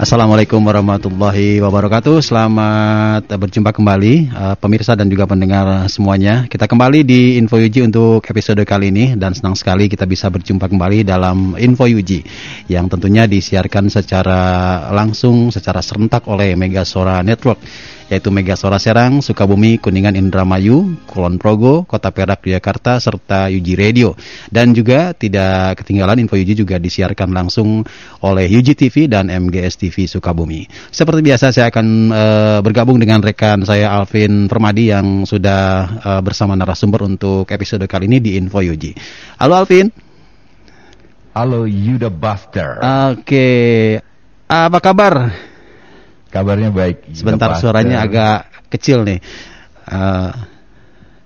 Assalamualaikum warahmatullahi wabarakatuh. Selamat berjumpa kembali uh, pemirsa dan juga pendengar semuanya. Kita kembali di Info Yuji untuk episode kali ini dan senang sekali kita bisa berjumpa kembali dalam Info Yuji yang tentunya disiarkan secara langsung secara serentak oleh Mega Sora Network yaitu Mega Sora Serang, Sukabumi, Kuningan, Indramayu, Kulon Progo, Kota Perak, Jakarta, serta Yuji Radio. Dan juga tidak ketinggalan info Yuji juga disiarkan langsung oleh Yuji TV dan MGS TV Sukabumi. Seperti biasa saya akan uh, bergabung dengan rekan saya Alvin Permadi yang sudah uh, bersama narasumber untuk episode kali ini di Info Yuji. Halo Alvin. Halo Yuda Buster. Oke. Okay. Apa kabar? Kabarnya baik. Sebentar suaranya agak kecil nih. Uh,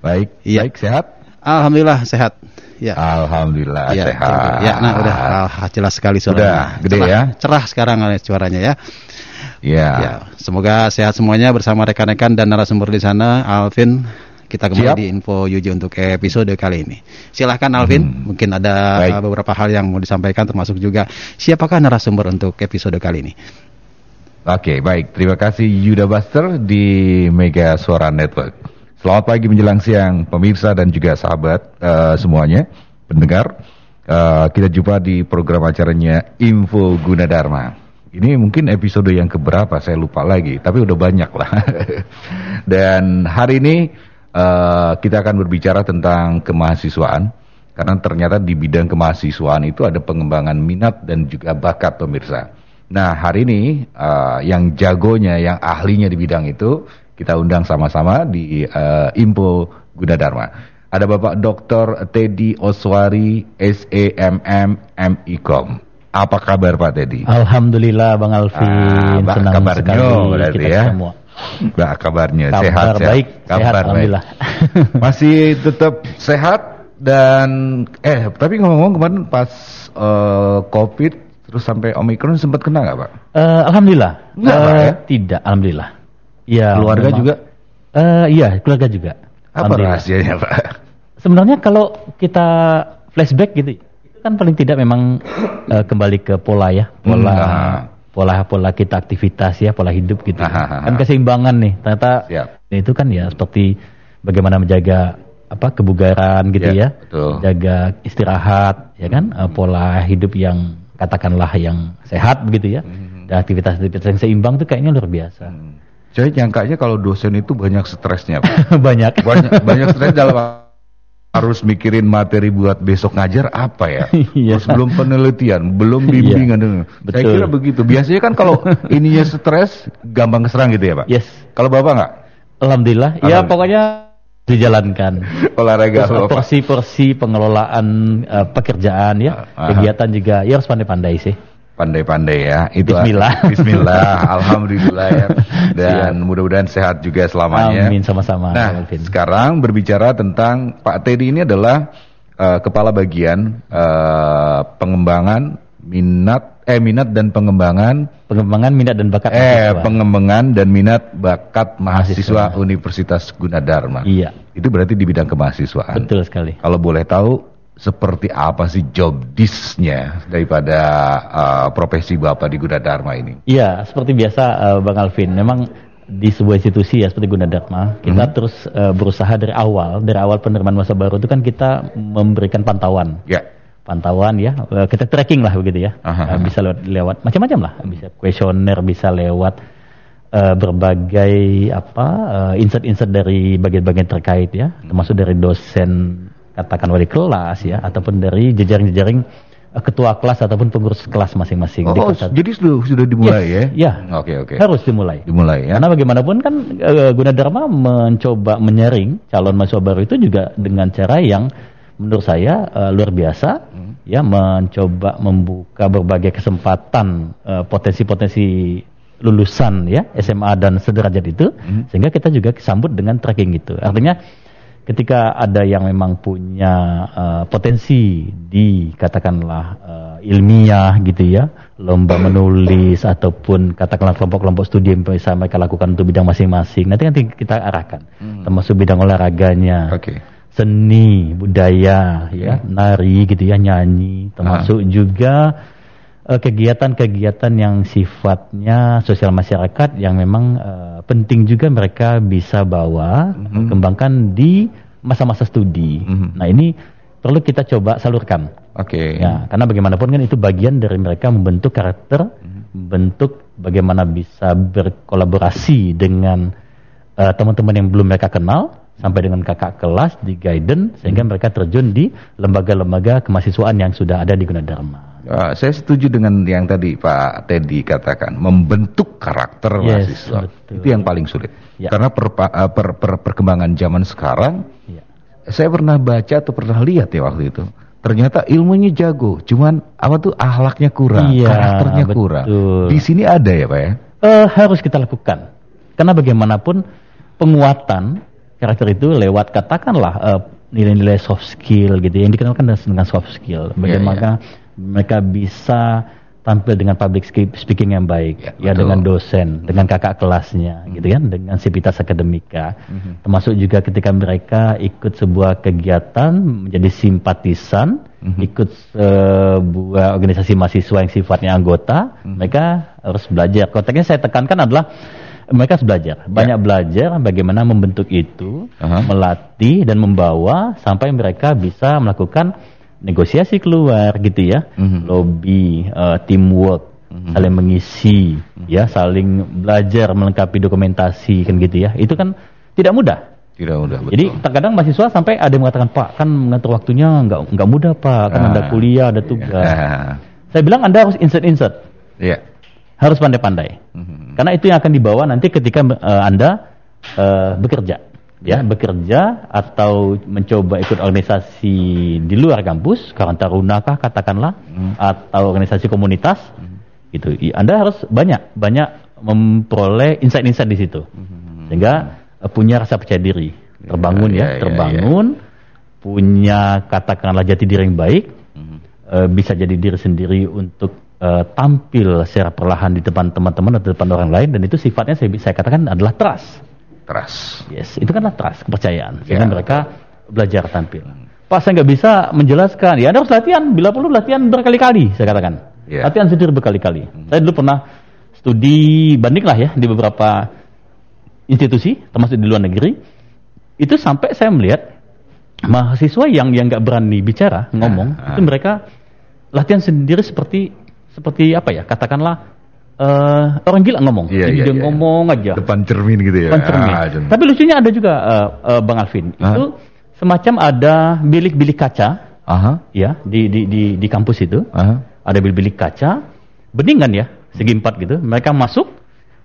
baik, iya. baik sehat. Alhamdulillah sehat. Ya. Alhamdulillah ya, sehat. Ya, nah udah ah, jelas sekali suaranya. Udah gede cerah, ya. Cerah sekarang suaranya ya. Ya. ya. Semoga sehat semuanya bersama rekan-rekan dan narasumber di sana. Alvin, kita kembali Siap. di info Yuji untuk episode kali ini. Silahkan Alvin, hmm. mungkin ada Baik. beberapa hal yang mau disampaikan termasuk juga siapakah narasumber untuk episode kali ini. Oke, okay, baik. Terima kasih Yuda Buster di Mega Suara Network. Selamat pagi menjelang siang pemirsa dan juga sahabat uh, semuanya, pendengar. Uh, kita jumpa di program acaranya Info Gunadarma. Ini mungkin episode yang keberapa, saya lupa lagi, tapi udah banyak lah. dan hari ini uh, kita akan berbicara tentang kemahasiswaan. Karena ternyata di bidang kemahasiswaan itu ada pengembangan minat dan juga bakat pemirsa. Nah hari ini uh, yang jagonya, yang ahlinya di bidang itu kita undang sama-sama di uh, Info Gunadarma. Ada Bapak Dr. Teddy Oswari, SEMM MIKOM. Apa kabar Pak Teddy? Alhamdulillah Bang Alvin, ah, senang kabarnya sekali berarti kita ya. semua. Mbak kabarnya Kabar sehat, baik, sehat, kabar sehat, alhamdulillah. Baik. Masih tetap sehat dan eh tapi ngomong-ngomong kemarin pas uh, COVID Terus sampai Omikron sempat kena nggak Pak? Uh, Alhamdulillah. Enggak, uh, Pak, ya? Tidak, Alhamdulillah. Ya, keluarga memang, juga? Uh, iya, keluarga juga. Apa rahasianya Pak? Sebenarnya kalau kita flashback gitu, itu kan paling tidak memang uh, kembali ke pola ya, pola hmm, pola pola kita aktivitas ya, pola hidup gitu. Aha, kan keseimbangan nih. Ternyata Siap. itu kan ya seperti bagaimana menjaga apa kebugaran gitu ya, ya betul. jaga istirahat ya kan, uh, pola hidup yang katakanlah yang sehat begitu ya hmm. dan aktivitas-aktivitas yang seimbang itu kayaknya luar biasa. Hmm. Saya nyangkanya kalau dosen itu banyak stresnya, banyak. Banyak banyak stres dalam harus mikirin materi buat besok ngajar apa ya? iya. Terus belum penelitian, belum bimbingan. iya. Saya kira begitu. Biasanya kan kalau ininya stres, gampang keserang gitu ya Pak? Yes. Kalau Bapak nggak? Alhamdulillah. Ya, Alhamdulillah. Ya pokoknya dijalankan. Olahraga porsi-porsi pengelolaan uh, pekerjaan ya, uh, kegiatan juga ya harus pandai-pandai sih. Pandai-pandai ya. Itu Bismillah. Bismillah. Alhamdulillah ya. Dan mudah-mudahan sehat juga selamanya. Amin sama-sama. Nah, Alvin. sekarang berbicara tentang Pak Teddy ini adalah uh, kepala bagian uh, pengembangan minat eh minat dan pengembangan pengembangan minat dan bakat eh mahasiswa. pengembangan dan minat bakat mahasiswa, mahasiswa Universitas Gunadarma. Iya. Itu berarti di bidang kemahasiswaan. Betul sekali. Kalau boleh tahu seperti apa sih job disknya daripada uh, profesi Bapak di Gunadarma ini? Iya, seperti biasa uh, Bang Alvin. Memang di sebuah institusi ya seperti Gunadarma, kita hmm. terus uh, berusaha dari awal, dari awal penerimaan masa baru itu kan kita memberikan pantauan. Ya pantauan ya eh, kita tracking lah begitu ya aha, aha. bisa lewat, lewat macam-macam lah bisa kuesioner bisa lewat uh, berbagai apa uh, insert-insert dari bagian-bagian terkait ya termasuk dari dosen katakan wali kelas ya ataupun dari jejaring-jejaring ketua kelas ataupun pengurus kelas masing-masing. Oh, oh jadi sudah sudah dimulai yes, ya? Ya. Oke okay, oke. Okay. Harus dimulai. Dimulai ya. Karena bagaimanapun kan uh, Gunadarma mencoba menyaring calon mahasiswa baru itu juga dengan cara yang menurut saya uh, luar biasa ya mencoba membuka berbagai kesempatan eh, potensi-potensi lulusan ya SMA dan sederajat itu Hmm. sehingga kita juga sambut dengan tracking itu artinya ketika ada yang memang punya eh, potensi di katakanlah eh, ilmiah gitu ya lomba menulis ataupun katakanlah kelompok-kelompok studi yang bisa mereka lakukan untuk bidang masing-masing nanti nanti kita arahkan termasuk bidang olahraganya Oke. Seni budaya ya nari gitu ya nyanyi termasuk juga eh, kegiatan-kegiatan yang sifatnya sosial masyarakat yang memang eh, penting juga mereka bisa bawa kembangkan di masa-masa studi. Mhm. Nah ini perlu kita coba salurkan Oke. ya karena bagaimanapun kan itu bagian dari mereka membentuk karakter, membentuk bagaimana bisa berkolaborasi dengan eh, teman-teman yang belum mereka kenal sampai dengan kakak kelas di guidance sehingga mereka terjun di lembaga-lembaga kemahasiswaan yang sudah ada di Gunadarma. Uh, saya setuju dengan yang tadi Pak Teddy katakan membentuk karakter Yes, mahasiswa betul. itu yang paling sulit Ya. karena perpa- uh, per- per- perkembangan zaman sekarang Ya. saya pernah baca atau pernah lihat ya waktu itu ternyata ilmunya jago cuman apa tuh ahlaknya kurang Iya, karakternya betul. kurang di sini ada ya Pak ya Eh, harus kita lakukan karena bagaimanapun penguatan karakter itu lewat katakanlah eh, nilai-nilai soft skill gitu ya, yang dikenalkan dengan soft skill. Bagaimana mereka bisa tampil dengan public speaking yang baik. Ya, ya, betul. dengan dosen dengan kakak kelasnya gitu kan dengan sivitas akademika. Termasuk juga ketika mereka ikut sebuah kegiatan menjadi simpatisan ikut sebuah organisasi mahasiswa yang sifatnya anggota mereka harus belajar. Konteksnya saya tekankan adalah mereka harus belajar. Banyak belajar bagaimana membentuk itu Aha. melatih dan membawa sampai mereka bisa melakukan negosiasi keluar gitu ya. Mhm. lobby eh, teamwork saling mengisi ya saling belajar melengkapi dokumentasi kan gitu ya. Itu kan tidak mudah. Tidak mudah betul. jadi terkadang mahasiswa sampai ada yang mengatakan pak kan mengatur waktunya nggak nggak mudah pak. Kan ada Ah, kuliah ada tugas. Ah, saya bilang anda harus insert insert ya harus pandai-pandai. Mhm. karena itu yang akan dibawa nanti ketika eh, anda eh, bekerja. Ya bekerja atau mencoba ikut organisasi di luar kampus Karang Taruna kah katakanlah atau organisasi komunitas gitu. I- anda harus banyak banyak memperoleh insight-insight di situ. Sehingga eh, punya rasa percaya diri. Terbangun ya, ya, ya, terbangun. Punya katakanlah jati diri yang baik. Eh, bisa jadi diri sendiri untuk eh, tampil secara perlahan di depan teman-teman atau di depan orang lain dan itu sifatnya saya, saya katakan adalah trust. Trust. Yes itu kanlah trust kepercayaan. Sehingga Ya. mereka belajar tampil. Pak saya nggak bisa menjelaskan ya Anda harus latihan bila perlu latihan berkali-kali saya katakan. Ya. latihan sendiri berkali-kali. Saya dulu pernah studi banding lah ya di beberapa institusi termasuk di luar negeri. Itu sampai saya melihat mahasiswa yang yang nggak berani bicara ngomong ah. itu mereka latihan sendiri seperti seperti apa ya katakanlah eh, orang gila ngomong. Iya, Jadi iya, dia iya. ngomong aja. Depan cermin gitu ya. Depan cermin. Ah, tapi lucunya ada juga eh, eh, bang Alvin. Hah? itu semacam ada bilik-bilik kaca. Aha. Ya di di di, di kampus itu. Aha. Ada bilik-bilik kaca bening kan ya segi empat gitu. Mereka masuk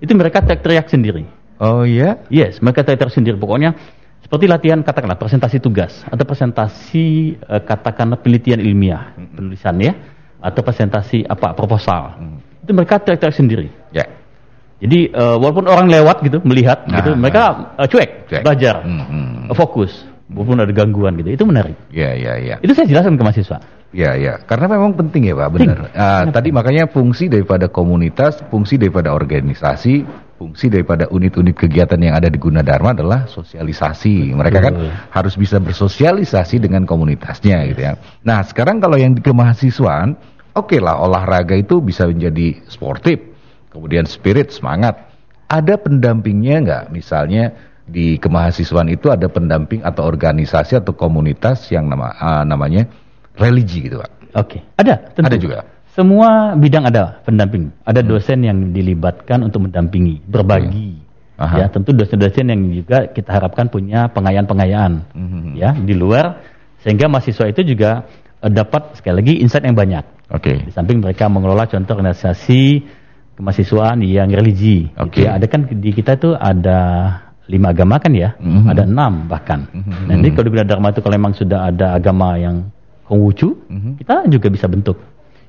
itu mereka teriak-teriak sendiri. Oh iya? Yes, mereka teriak sendiri. Pokoknya seperti latihan katakanlah presentasi tugas atau presentasi eh, katakanlah penelitian ilmiah, penulisan ya, atau presentasi apa proposal. Itu mereka teriak-teriak sendiri. ya Jadi eh, walaupun orang lewat gitu melihat Nah, gitu, mereka eh, cuek, Cuek. belajar, Hmm, hmm. fokus, walaupun ada gangguan gitu. Itu menarik. ya ya ya Itu saya jelaskan ke mahasiswa. Ya, ya, karena memang penting ya Pak, benar. Ah, tadi makanya fungsi daripada komunitas, fungsi daripada organisasi, fungsi daripada unit-unit kegiatan yang ada di Gunadarma adalah sosialisasi. Mereka kan Betul. harus bisa bersosialisasi dengan komunitasnya gitu ya. Nah, sekarang kalau yang di kemahasiswaan, oke lah olahraga itu bisa menjadi sportif, kemudian spirit, semangat. Ada pendampingnya nggak? Misalnya di kemahasiswaan itu ada pendamping atau organisasi atau komunitas yang nama ah, namanya religi gitu Pak. Oke, ada. Tentu. Ada juga. Semua bidang ada pendamping. Ada dosen yang dilibatkan untuk mendampingi, berbagi. Aha. Ya, tentu dosen-dosen yang juga kita harapkan punya pengayaan-pengayaan. Mhm. Ya, di luar sehingga mahasiswa itu juga eh, dapat sekali lagi insight yang banyak. Oke. Di samping mereka mengelola contoh organisasi kemahasiswaan yang religi. gitu Oke. ya. Ada kan di kita itu ada lima agama kan ya, Mhm. ada enam bahkan. Mhm. Nah, ini kalau di Dharma itu kalau memang sudah ada agama yang Konghucu, Mhm. kita juga bisa bentuk.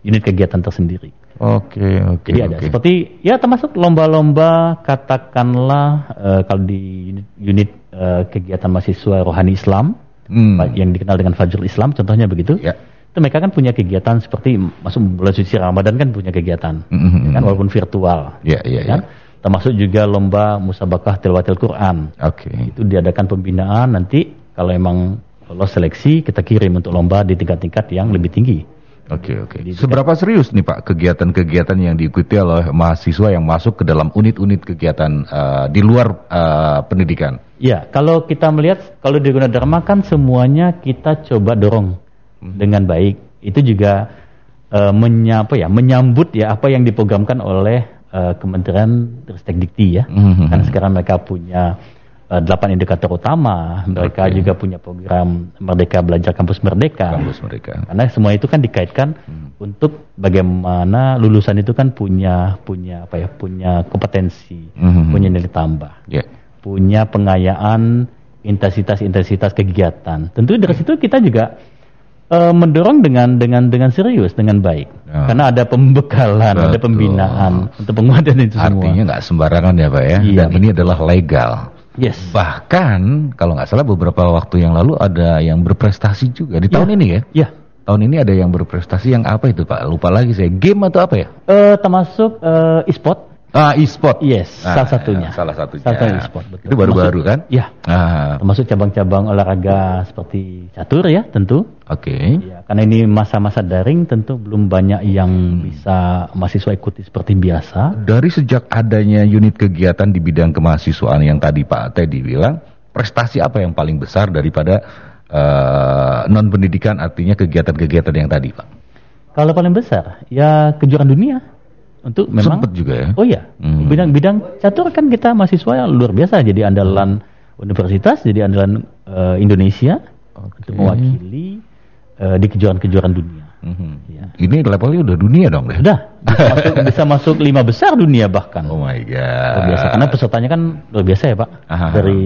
Unit kegiatan tersendiri. Oke, oke. Jadi ada oke. seperti ya termasuk lomba-lomba katakanlah eh, kalau di unit, unit eh, kegiatan mahasiswa rohani Islam Hmm. yang dikenal dengan Fajrul Islam contohnya begitu. Ya. Itu mereka kan punya kegiatan seperti masuk bulan suci Ramadan kan punya kegiatan. Mhm. Kan walaupun virtual. Ya, ya, ya. kan? Termasuk juga lomba musabakah tilawatil Quran. Oke. Itu diadakan pembinaan nanti kalau emang lolos seleksi kita kirim untuk lomba di tingkat-tingkat yang lebih tinggi. Oke oke. Jadi Seberapa serius nih Pak kegiatan-kegiatan yang diikuti oleh mahasiswa yang masuk ke dalam unit-unit kegiatan eh, di luar eh, pendidikan? Ya, kalau kita melihat kalau di Gunadarma kan semuanya kita coba dorong dengan baik. Itu juga eh, menyapa ya, menyambut ya apa yang diprogramkan oleh eh, Kementerian Ristek Dikti ya. Mhm. Karena sekarang mereka punya delapan indikator utama, mereka Oke. juga punya program Merdeka Belajar Kampus Merdeka. Kampus mereka. Karena semua itu kan dikaitkan untuk bagaimana lulusan itu kan punya punya apa ya, punya kompetensi, Mhm. punya nilai tambah Ya. punya pengayaan intensitas-intensitas kegiatan. Tentu dari situ kita juga eh, mendorong dengan dengan dengan serius, dengan baik. Ya. Karena ada pembekalan, ada Betul. pembinaan untuk penguatan itu semua. Artinya nggak sembarangan ya Pak ya. Iya, Dan ini adalah legal. Yes. Bahkan kalau nggak salah beberapa waktu yang lalu ada yang berprestasi juga di Ya. tahun ini ya. Ya. Tahun ini ada yang berprestasi yang apa itu Pak? Lupa lagi saya. Game atau apa ya? Eh, termasuk eh, e-sport. Ah, e-sport. Yes, Ah, salah satunya. ya, salah satunya. Salah satu e-sport, betul. Itu baru-baru kan? Ya. Ah, Termasuk cabang-cabang olahraga seperti catur ya, tentu. oke. Ya, karena ini masa-masa daring tentu belum banyak yang Hmm. bisa mahasiswa ikuti seperti biasa. Dari sejak adanya unit kegiatan di bidang kemahasiswaan yang tadi Pak Teddy bilang, prestasi apa yang paling besar daripada non pendidikan artinya kegiatan-kegiatan yang tadi Pak? Kalau paling besar, ya kejuaraan dunia. Untuk memang Sempet juga ya? Oh iya, Hmm. bidang-bidang catur kan kita mahasiswa yang luar biasa jadi andalan universitas, jadi andalan eh, Indonesia Oke. untuk mewakili eh, di kejuaraan-kejuaraan dunia. Mhm. Ya. Ini levelnya udah dunia dong deh. Sudah bisa masuk, bisa masuk lima besar dunia bahkan. Oh my Luar biasa. god. Karena pesertanya kan luar biasa ya Pak. Aha. Dari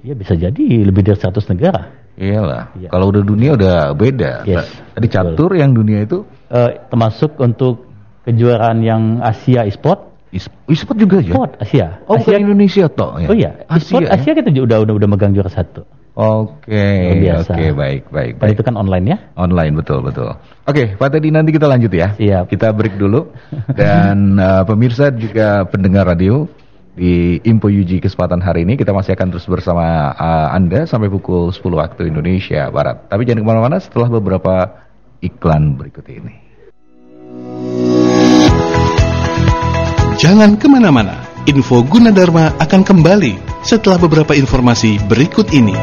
ya bisa jadi lebih dari 100 negara. Iyalah. Iya. Kalau udah dunia udah beda. Yes, Tadi catur yang dunia itu Eh, termasuk untuk kejuaraan yang Asia e-sport, e-sport juga ya? sport Asia. Oh, Asia Indonesia toh ya? Oh iya, e-sport Asia. Asia, ya? kita udah, udah udah megang juara satu. Oke, biasa. oke, baik, baik, baik. itu kan online ya. Online betul, betul. Oke, Pak Teddy nanti kita lanjut ya. Siap. Kita break dulu. Dan eh, pemirsa juga pendengar radio di Info UG kesempatan hari ini kita masih akan terus bersama eh, Anda sampai pukul 10 waktu Indonesia Barat. Tapi jangan ke mana-mana setelah beberapa iklan berikut ini. Jangan ke mana-mana, info Gunadarma akan kembali setelah beberapa informasi berikut ini.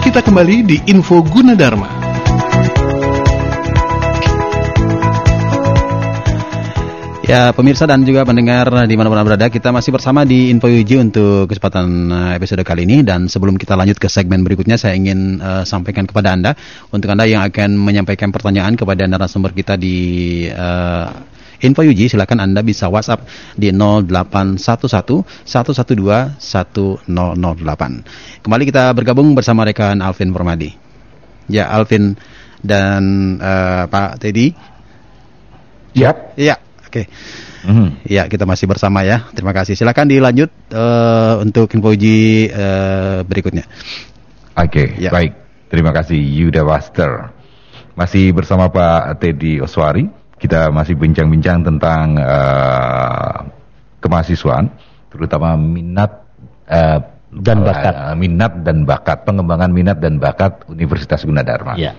Kita kembali di info Gunadarma. Ya pemirsa dan juga pendengar di mana-mana berada kita masih bersama di Info UJ untuk kesempatan eh, episode kali ini dan sebelum kita lanjut ke segmen berikutnya saya ingin eh, sampaikan kepada Anda untuk Anda yang akan menyampaikan pertanyaan kepada narasumber kita di eh, Info UJ silakan Anda bisa WhatsApp di 0811 112 1008. Kembali kita bergabung bersama rekan Alvin Permadi. Ya Alvin dan eh, Pak Teddy. Siap. Iya, oke. Mhm. Ya, kita masih bersama ya. Terima kasih. Silakan dilanjut eh, untuk infoji eh, berikutnya. Oke, Ya. baik. Terima kasih Yuda Buster. Masih bersama Pak Teddy Oswari. Kita masih bincang-bincang tentang eh, kemahasiswaan, terutama minat eh, Dan bakat. eh, minat dan bakat, pengembangan minat dan bakat Universitas Gunadarma. Iya.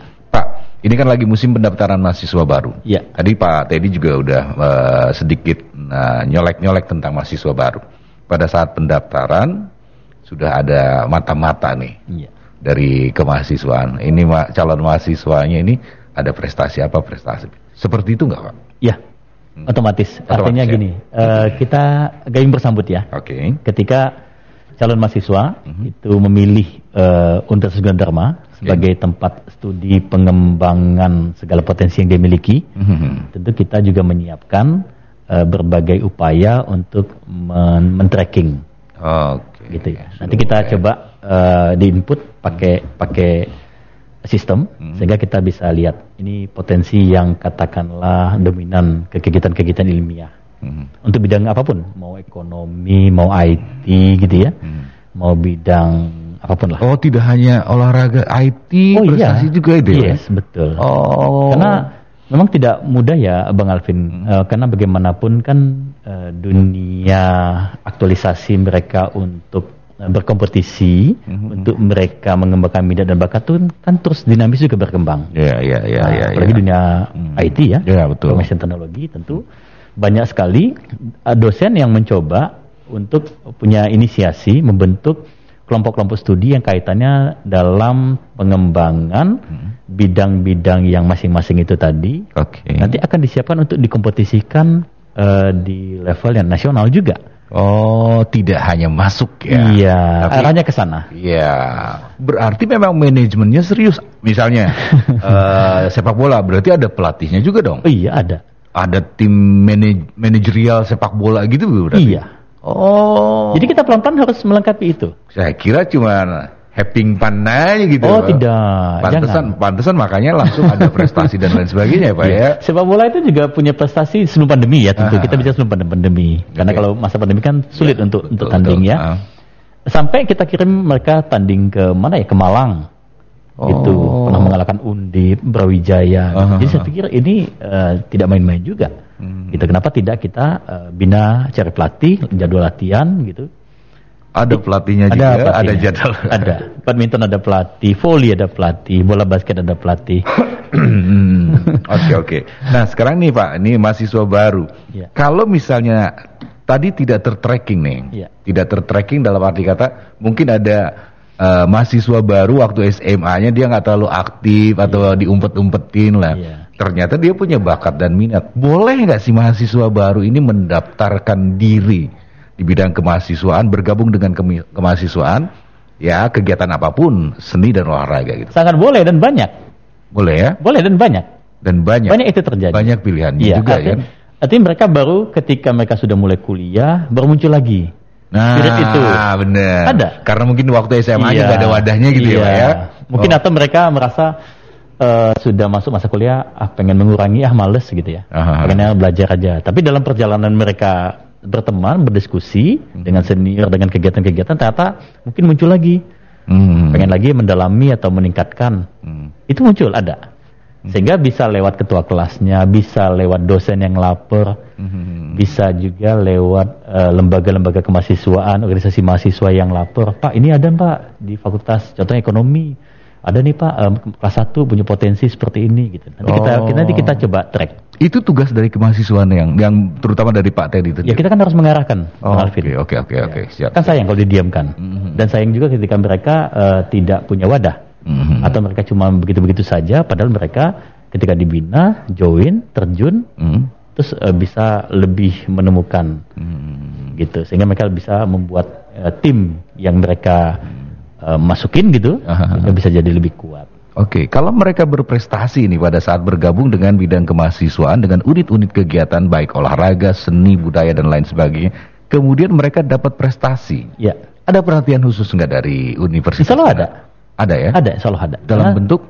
Ini kan lagi musim pendaftaran mahasiswa baru. Iya. Tadi Pak Teddy juga udah eh, sedikit eh, nyolek-nyolek tentang mahasiswa baru. Pada saat pendaftaran sudah ada mata-mata nih Iya. dari kemahasiswaan. Ini ma- calon mahasiswanya ini ada prestasi apa prestasi? Seperti itu nggak Pak? Ya, otomatis. Otomatis, Artinya ya. gini, eh, kita gayung bersambut ya. Oke. Ketika calon mahasiswa Mhm. itu memilih eh, Universitas Gunadarma sebagai tempat studi pengembangan segala potensi yang dia miliki, Mhm. tentu kita juga menyiapkan eh, berbagai upaya untuk men- men-tracking Oke. gitu ya. Nanti kita coba uh, diinput pakai pakai sistem Hmm. sehingga kita bisa lihat ini potensi yang katakanlah dominan ke kegiatan-kegiatan ilmiah Hmm. untuk bidang apa pun mau ekonomi mau IT gitu ya Hmm. mau bidang apa pun lah Oh, tidak hanya olahraga IT, Oh, prestasi iya. juga itu ya? yes betul Oh. karena memang tidak mudah ya Bang Alvin Hmm. Eh, karena bagaimanapun kan eh, dunia aktualisasi mereka untuk eh, berkompetisi Hmm. untuk mereka mengembangkan minat dan bakat itu kan terus dinamis juga berkembang Ya, ya, ya, Nah, ya. apalagi ya. dunia Hmm. IT ya, Ya, betul. information teknologi tentu banyak sekali uh, dosen yang mencoba untuk punya inisiasi membentuk kelompok-kelompok studi yang kaitannya dalam pengembangan Hmm. bidang-bidang yang masing-masing itu tadi Oke. nanti akan disiapkan untuk dikompetisikan uh, di level yang nasional juga. Oh, tidak hanya masuk ya. Iya, Tapi- arahnya ke sana. Iya, berarti memang manajemennya serius. Misalnya eh, sepak bola, berarti ada pelatihnya juga dong. Iya ada. Ada tim manaj- manajerial sepak bola gitu berarti. Iya. Oh. Jadi kita pelan-pelan harus melengkapi itu. saya kira cuma having fun aja gitu. Oh, Pak. tidak. Pantesan, Jangan. pantesan makanya langsung ada prestasi dan lain sebagainya, Pak Iya. ya. Sepak bola itu juga punya prestasi sebelum pandemi ya tentu. Ah. Kita bicara sebelum pandemi. Karena Oke. kalau masa pandemi kan sulit Ya, untuk betul, untuk betul. tanding ya. Ah. Sampai kita kirim mereka tanding ke mana ya? Ke Malang. Oh. Itu pernah mengalahkan Undip, Brawijaya. Ah, Jadi ah, saya pikir ini eh, tidak main-main juga. Hmm. Gitu. Kenapa tidak kita eh, bina cari pelatih, jadwal latihan gitu. Ada pelatihnya ada juga, ada pelatihnya. jadwal. Ada. Badminton ada pelatih, volley ada pelatih, bola basket ada pelatih. Hmm, Oke oke. Nah sekarang nih Pak, ini mahasiswa baru. Iya. Kalau misalnya tadi tidak tertracking nih, Iya. tidak tertracking dalam arti kata mungkin ada eh, mahasiswa baru waktu SMA-nya dia nggak terlalu aktif atau diumpet-umpetin lah. Iya. Ternyata dia punya bakat dan minat. Boleh nggak si mahasiswa baru ini mendaftarkan diri di bidang kemahasiswaan, bergabung dengan kemi- kemahasiswaan, ya kegiatan apa pun, seni dan olahraga gitu. Sangat boleh dan banyak. Boleh ya? Boleh dan banyak. Dan banyak. Banyak itu terjadi. Banyak pilihannya Iya, juga artinya, kan. artinya mereka baru ketika mereka sudah mulai kuliah baru muncul lagi. Nah, Spirit itu. bener. Ada. Karena mungkin waktu SMA Iya, juga ada wadahnya gitu ya, iya. Pak ya. Mungkin Oh. atau mereka merasa eh, sudah masuk masa kuliah, ah pengen mengurangi, ah males gitu ya. Aha. Pengennya belajar aja. Tapi dalam perjalanan mereka berteman, berdiskusi Hmm. dengan senior, dengan kegiatan-kegiatan, ternyata mungkin muncul lagi. Hmm. Pengen lagi mendalami atau meningkatkan. Hmm. Itu muncul, ada. Sehingga bisa lewat ketua kelasnya, bisa lewat dosen yang lapor, Hmm. bisa juga lewat eh, lembaga-lembaga kemahasiswaan, organisasi mahasiswa yang lapor, Pak ini ada Pak di fakultas, contohnya ekonomi, ada nih Pak em, kelas 1 punya potensi seperti ini gitu. Nanti kita Oh. kita- nanti kita coba track. Itu tugas dari kemahasiswaan yang yang terutama dari Pak Teddy itu. Ya kita kan harus mengarahkan, Oh, Alvin. oke, oke, oke, Ya. oke, siap. Kan sayang kalau didiamkan. Mhm. Dan sayang juga ketika mereka eh, tidak punya wadah Mhm. atau mereka cuma begitu-begitu saja, padahal mereka ketika dibina, join, terjun, Hmm. terus eh, bisa lebih menemukan Hmm. gitu sehingga mereka bisa membuat eh, tim yang mereka eh, masukin gitu sehingga bisa jadi lebih kuat. Oke, kalau mereka berprestasi nih pada saat bergabung dengan bidang kemahasiswaan dengan unit-unit kegiatan baik olahraga, seni, budaya dan lain sebagainya, kemudian mereka dapat prestasi. Ya, Ada perhatian khusus nggak dari universitas? Sana? ada. Ada ya? ada, Allah ada. Dalam Karena, bentuk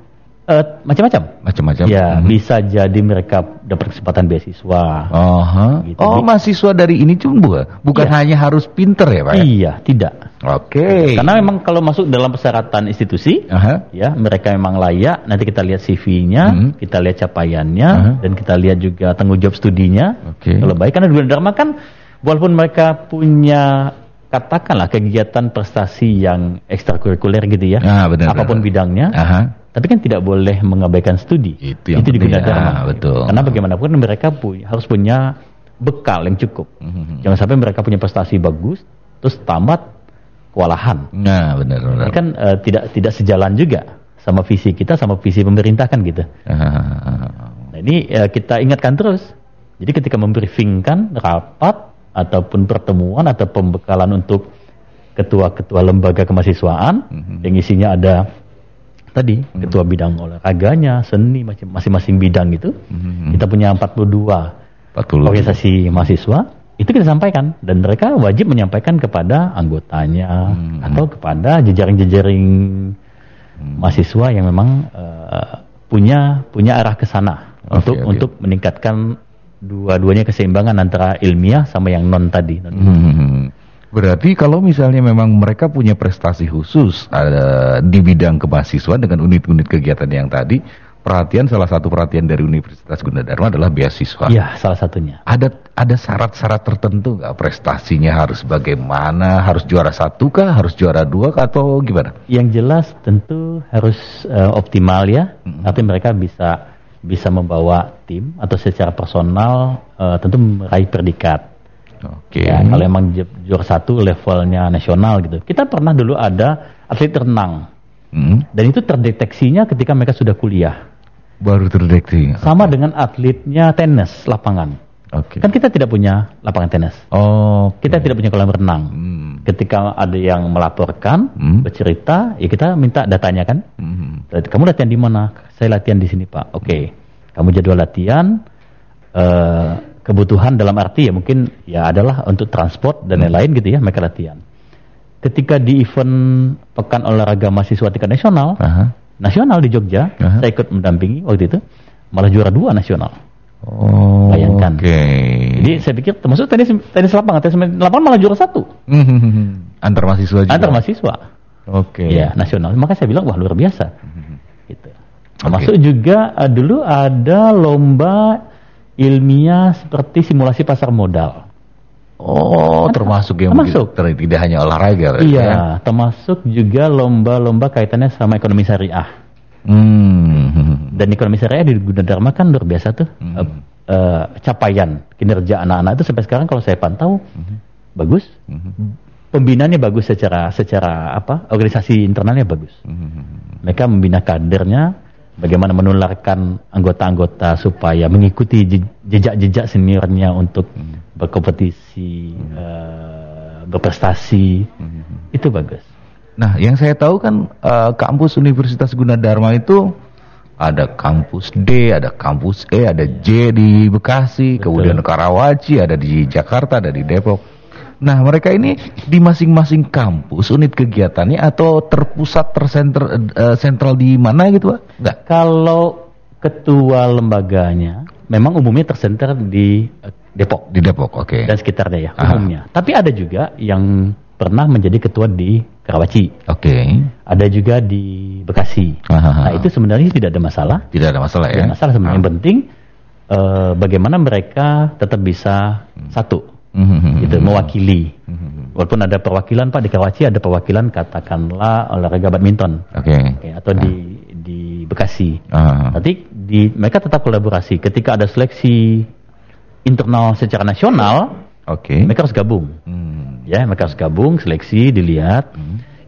eh, macam-macam. macam-macam. Ya, Mhm. bisa jadi mereka dapat kesempatan beasiswa. Aha. Gitu. Oh, mahasiswa dari ini cuma bukan Iya. hanya harus pinter ya, Pak? ya? Iya, tidak. Oke. Karena memang kalau masuk dalam persyaratan institusi, Aha. ya mereka memang layak. Nanti kita lihat CV-nya, Mhm. kita lihat capaiannya, Aha. dan kita lihat juga tanggung jawab studinya. Oke. Kalau baik karena dua Dharma kan, walaupun mereka punya katakanlah kegiatan prestasi yang ekstrakurikuler gitu ya, Ah, benar, apa pun benar. bidangnya, Aha. tapi kan tidak boleh mengabaikan studi. Itu yang di penting, Gunadarma. ah, betul. Karena bagaimanapun mereka punya, harus punya bekal yang cukup. Mhm. Jangan sampai mereka punya prestasi bagus, terus tamat kewalahan. Nah, benar, benar. Ini kan eh, tidak tidak sejalan juga sama visi kita sama visi pemerintah kan gitu. Ah. Nah ini eh, kita ingatkan terus. Jadi ketika membriefingkan rapat ataupun pertemuan atau pembekalan untuk ketua-ketua lembaga kemahasiswaan Mhm. yang isinya ada tadi ketua bidang olahraganya, seni masing-masing bidang itu. Mhm. Kita punya 42 42. organisasi mahasiswa itu kita sampaikan dan mereka wajib menyampaikan kepada anggotanya Hmm. atau kepada jejaring-jejaring mahasiswa yang memang eh, punya punya arah ke sana Oke, untuk oke. untuk meningkatkan dua-duanya keseimbangan antara ilmiah sama yang non tadi. non- Hmm. Berarti kalau misalnya memang mereka punya prestasi khusus ada di bidang kemahasiswaan dengan unit-unit kegiatan yang tadi, perhatian salah satu perhatian dari Universitas Gunadarma adalah beasiswa. Iya, salah satunya. Ada ada syarat-syarat tertentu nggak prestasinya harus bagaimana? Harus juara satu kah? Harus juara dua kah? Atau gimana? Yang jelas tentu harus eh, optimal ya, tapi mereka bisa bisa membawa tim atau secara personal eh, tentu meraih predikat. Oke. Ya, kalau emang ju- juara satu levelnya nasional gitu. Kita pernah dulu ada atlet renang Hmm, dan itu terdeteksinya ketika mereka sudah kuliah. baru terdeteksi. Sama dengan atletnya tenis lapangan. Oke. Kan kita tidak punya lapangan tenis. Oh, Kita tidak punya kolam renang. Hmm. Ketika ada yang melaporkan, Hmm. bercerita, ya kita minta datanya kan. Hmm. Kamu latihan di mana? Saya latihan di sini Pak. Oke. Kamu jadwal latihan. eh, kebutuhan dalam arti ya mungkin ya adalah untuk transport dan lain-lain gitu ya mereka latihan. Ketika di event pekan olahraga mahasiswa tingkat nasional, Aha. nasional di Jogja, Aha. saya ikut mendampingi waktu itu, malah juara dua nasional. Oh, Bayangkan. Oke. Jadi saya pikir termasuk tenis tenis lapangan, tenis lapangan malah juara satu Hmm. Antar mahasiswa juga. antar mahasiswa. Oke. Iya, nasional. Maka saya bilang wah luar biasa. Termasuk juga eh, dulu ada lomba ilmiah seperti simulasi pasar modal. Oh, termasuk yang Termasuk. Ter- tidak hanya olahraga. berarti Iya, ya? termasuk juga lomba-lomba kaitannya sama ekonomi syariah. Hmm. Dan ekonomi syariah di Gunadarma kan luar biasa tuh. Hmm. Eh, capaian kinerja anak-anak itu sampai sekarang kalau saya pantau bagus. Hmm. Pembinaannya bagus secara secara apa? Organisasi internalnya bagus. Hmm. Mereka membina kadernya, bagaimana menularkan anggota-anggota supaya mengikuti je- jejak-jejak seniornya untuk berkompetisi, eh, berprestasi. Itu bagus. Nah, yang saya tahu kan eh, kampus Universitas Gunadarma itu ada kampus D, ada kampus E, ada J di Bekasi, kemudian Karawaci, ada di Jakarta, ada di Depok. Nah, mereka ini di masing-masing kampus unit kegiatannya atau terpusat tersentral eh, sentral di mana gitu, Pak? Enggak. Kalau ketua lembaganya memang umumnya tersenter di eh, Depok Di Depok, oke. dan sekitarnya ya Aha. umumnya. Tapi ada juga yang pernah menjadi ketua di Karawaci, Oke. ada juga di Bekasi. Aha. Nah itu sebenarnya tidak ada masalah. Tidak ada masalah Tidak ya. masalah sebenarnya. Yang penting eh, bagaimana mereka tetap bisa satu, Mhm. gitu, mewakili. Mhm. Walaupun ada perwakilan Pak di Karawaci ada perwakilan katakanlah olahraga badminton, Oke. Oke, atau di di Bekasi. Ah. Nanti di mereka tetap kolaborasi. Ketika ada seleksi internal secara nasional, Oke. mereka harus gabung. Hmm. Ya, mereka harus gabung, seleksi, dilihat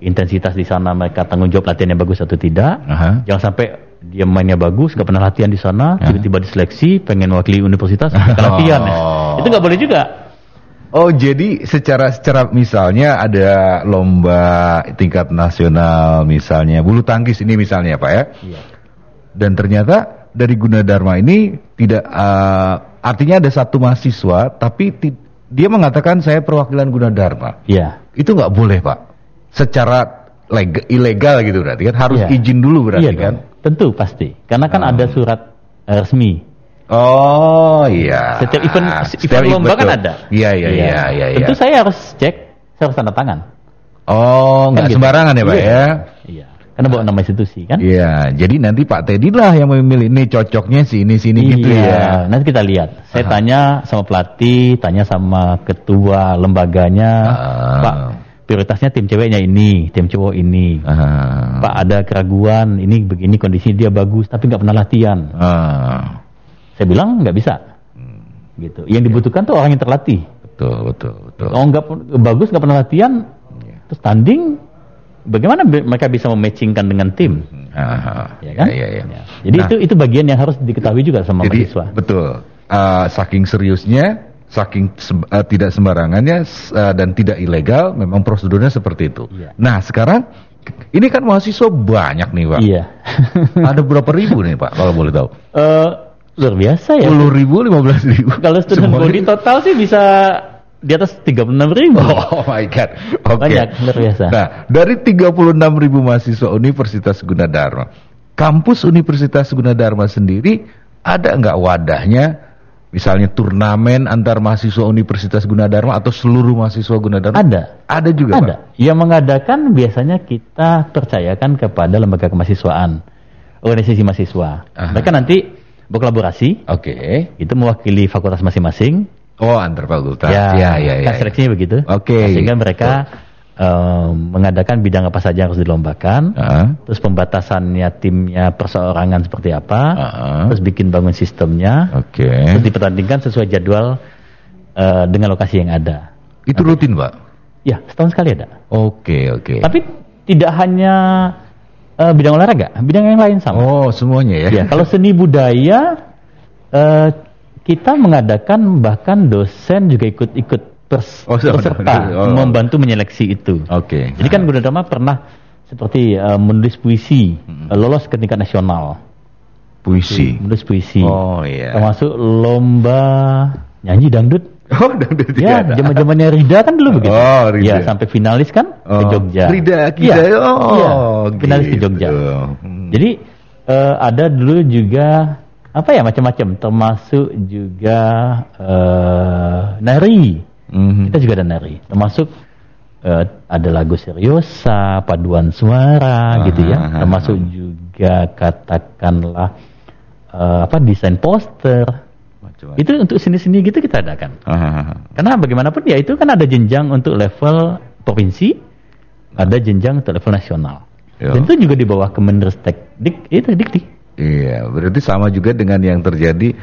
intensitas di sana mereka tanggung jawab latihannya bagus atau tidak. Aha. Jangan sampai dia mainnya bagus, nggak pernah latihan di sana, Ya. tiba-tiba diseleksi, pengen wakili universitas, mereka latihan. Oh. Itu nggak boleh juga. Oh jadi secara secara misalnya ada lomba tingkat nasional misalnya bulu tangkis ini misalnya pak ya Iya. dan ternyata dari Gunadarma ini tidak eh, artinya ada satu mahasiswa tapi dia mengatakan saya perwakilan Gunadarma Iya. itu nggak boleh pak secara leg- ilegal gitu berarti kan harus Iya. izin dulu berarti Iya kan. Tentu pasti. Karena kan Oh. ada surat eh, resmi. Oh iya Setiap event, Setiap event lomba kan betul. ada. iya iya iya iya iya. Tentu saya harus cek, saya harus tanda tangan. oh nggak Kan gitu. sembarangan ya pak Iya. ya Iya. Karena bawa nama institusi kan. Iya, jadi nanti Pak Teddy lah yang memilih ini cocoknya sini sini gitu Iya, ya. Nanti kita lihat. Saya Aha. tanya sama pelatih, tanya sama ketua lembaganya, Ah. Pak prioritasnya tim ceweknya ini, tim cowok ini. Ah. Pak ada keraguan, ini begini kondisi dia bagus, tapi nggak pernah latihan. Ah. Saya bilang nggak bisa. Gitu. Yang dibutuhkan tuh orang yang terlatih. Betul betul betul. Kalau nggak bagus nggak pernah latihan, terus tanding, bagaimana mereka bisa mematchingkan dengan tim? Ah. Ya kan? Iya, iya. Ya. Jadi Nah, itu itu bagian yang harus diketahui juga sama jadi mahasiswa. betul. Ah, saking seriusnya, saking ah, tidak sembarangannya ah, dan tidak ilegal, memang prosedurnya seperti itu. Iya. Nah sekarang ini kan mahasiswa banyak nih Pak. Iya. Ada berapa ribu nih Pak kalau boleh tahu? Eh, luar biasa ya. 10 ribu, 15 ribu. Kalau student body total sih bisa di atas 36 ribu. Oh my god. Oke. Banyak, luar biasa. Nah, dari 36 ribu mahasiswa Universitas Gunadarma, kampus Universitas Gunadarma sendiri ada nggak wadahnya? Misalnya turnamen antar mahasiswa Universitas Gunadarma atau seluruh mahasiswa Gunadarma? Ada. Ada juga, Ada. Yang mengadakan biasanya kita percayakan kepada lembaga kemahasiswaan, organisasi mahasiswa. Aha. Mereka nanti berkolaborasi? Oke. itu mewakili fakultas masing-masing. Oh, antar fakultas. ya, ya, ya. ya, kan seleksinya begitu. Oke. Nah, sehingga mereka eh, mengadakan bidang apa saja yang harus dilombakan. Ah, Terus pembatasannya timnya perseorangan seperti apa. Ah. Terus bikin bangun sistemnya. Oke. Terus dipertandingkan sesuai jadwal eh, dengan lokasi yang ada. Itu rutin, Pak? Ya, setahun sekali ada. Oke, oke. Tapi tidak hanya eh, bidang olahraga, bidang yang lain sama. Oh, semuanya ya? Ya, kalau seni budaya eh, kita mengadakan bahkan dosen juga ikut-ikut pers- Oh, sama- peserta oh. membantu menyeleksi itu. Oke. Jadi kan Gunadarma pernah seperti eh, menulis puisi, eh, lolos ke tingkat nasional. Puisi. Menulis puisi. Oh, iya. Termasuk lomba nyanyi dangdut. Oh, dangdut juga Ya, ada. zaman-zamannya Rida kan dulu begitu. Oh, Rida. Ya, sampai finalis kan ke Oh, Jogja. Rida Kida. Iya, Oh, iya, finalis ke gitu. Jogja. Hmm. Jadi eh, ada dulu juga apa ya macam-macam, termasuk juga eh, nari. Mhm. Kita juga ada nari, termasuk eh, ada lagu seriosa, paduan suara Ah, gitu ya, ah, ah, termasuk juga katakanlah eh, apa desain poster. Macam-macam. Itu untuk seni-seni gitu kita adakan. Ah, ah, ah. Karena bagaimanapun ya itu kan ada jenjang untuk level provinsi, ada jenjang untuk level nasional. Ya. Dan itu juga di bawah Kemenristek Dik, itu Dikti. Iya, berarti sama juga dengan yang terjadi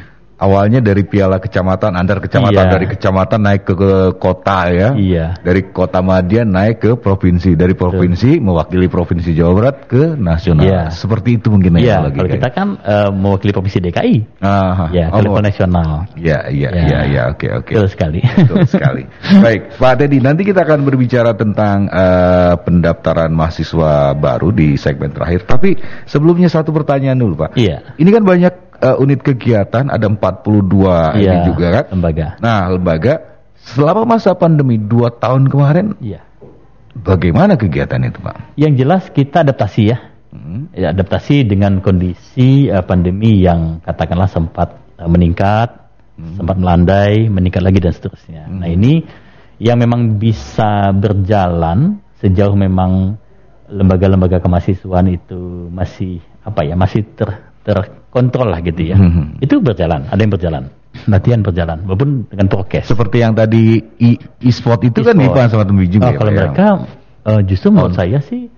awalnya dari piala kecamatan antar kecamatan Iya. dari kecamatan naik ke, ke kota ya. Iya. Dari kota Madian naik ke provinsi, dari provinsi mewakili provinsi Jawa Barat ke nasional. Iya. Seperti itu mungkin ya Iya, lagi kalau kita kan eh, mewakili provinsi DKI, Ah, ya ke oh, level nasional. Iya, iya, Ya. iya, iya, oke, oke. Betul sekali. Betul sekali. Baik, Pak Teddy, nanti kita akan berbicara tentang eh, pendaftaran mahasiswa baru di segmen terakhir. Tapi sebelumnya satu pertanyaan dulu, Pak. Iya. Ini kan banyak eh, unit kegiatan, ada 42 ini Iya, juga kan? lembaga. Nah, lembaga selama masa pandemi dua tahun kemarin, Iya. bagaimana kegiatan itu, Pak? Yang jelas kita adaptasi ya. Hmm. Ya, adaptasi dengan kondisi eh, pandemi yang katakanlah sempat eh, meningkat, sempat melandai, meningkat lagi dan seterusnya. Nah ini yang memang bisa berjalan sejauh memang lembaga-lembaga kemahasiswaan itu masih apa ya masih ter terkontrol lah gitu ya. Mhm. Itu berjalan, ada yang berjalan, latihan berjalan, walaupun dengan prokes. Seperti yang tadi e- e-sport itu kan E-sport. Dipan sama Tembi juga Oh, ya, kalau ya? mereka eh, justru menurut saya sih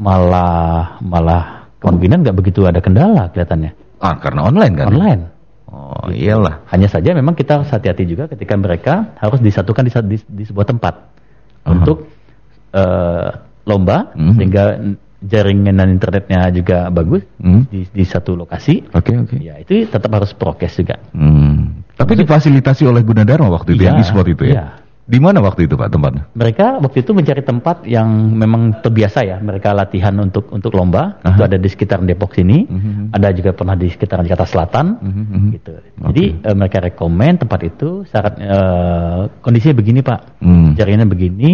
malah malah kemungkinan nggak begitu ada kendala kelihatannya Ah, karena online kan? online. Oh, iyalah. Hanya saja memang kita harus hati-hati juga ketika mereka harus disatukan di, di, di sebuah tempat Aha. untuk eh, lomba Mhm. sehingga jaringan internetnya juga bagus Hmm. di, di satu lokasi. Oke, oke. Ya itu tetap harus prokes juga. Hmm. Tapi difasilitasi oleh Gunadarma waktu itu Iya, yang e-sport itu ya? iya. Di mana waktu itu Pak tempatnya? Mereka waktu itu mencari tempat yang memang terbiasa ya mereka latihan untuk untuk lomba. Aha. Itu ada di sekitar Depok sini, Mhm. ada juga pernah di sekitar Jakarta Selatan, Mhm, mhm. gitu. Jadi eh, mereka rekomen tempat itu syarat eh, kondisinya begini pak, Hmm. jaringannya begini,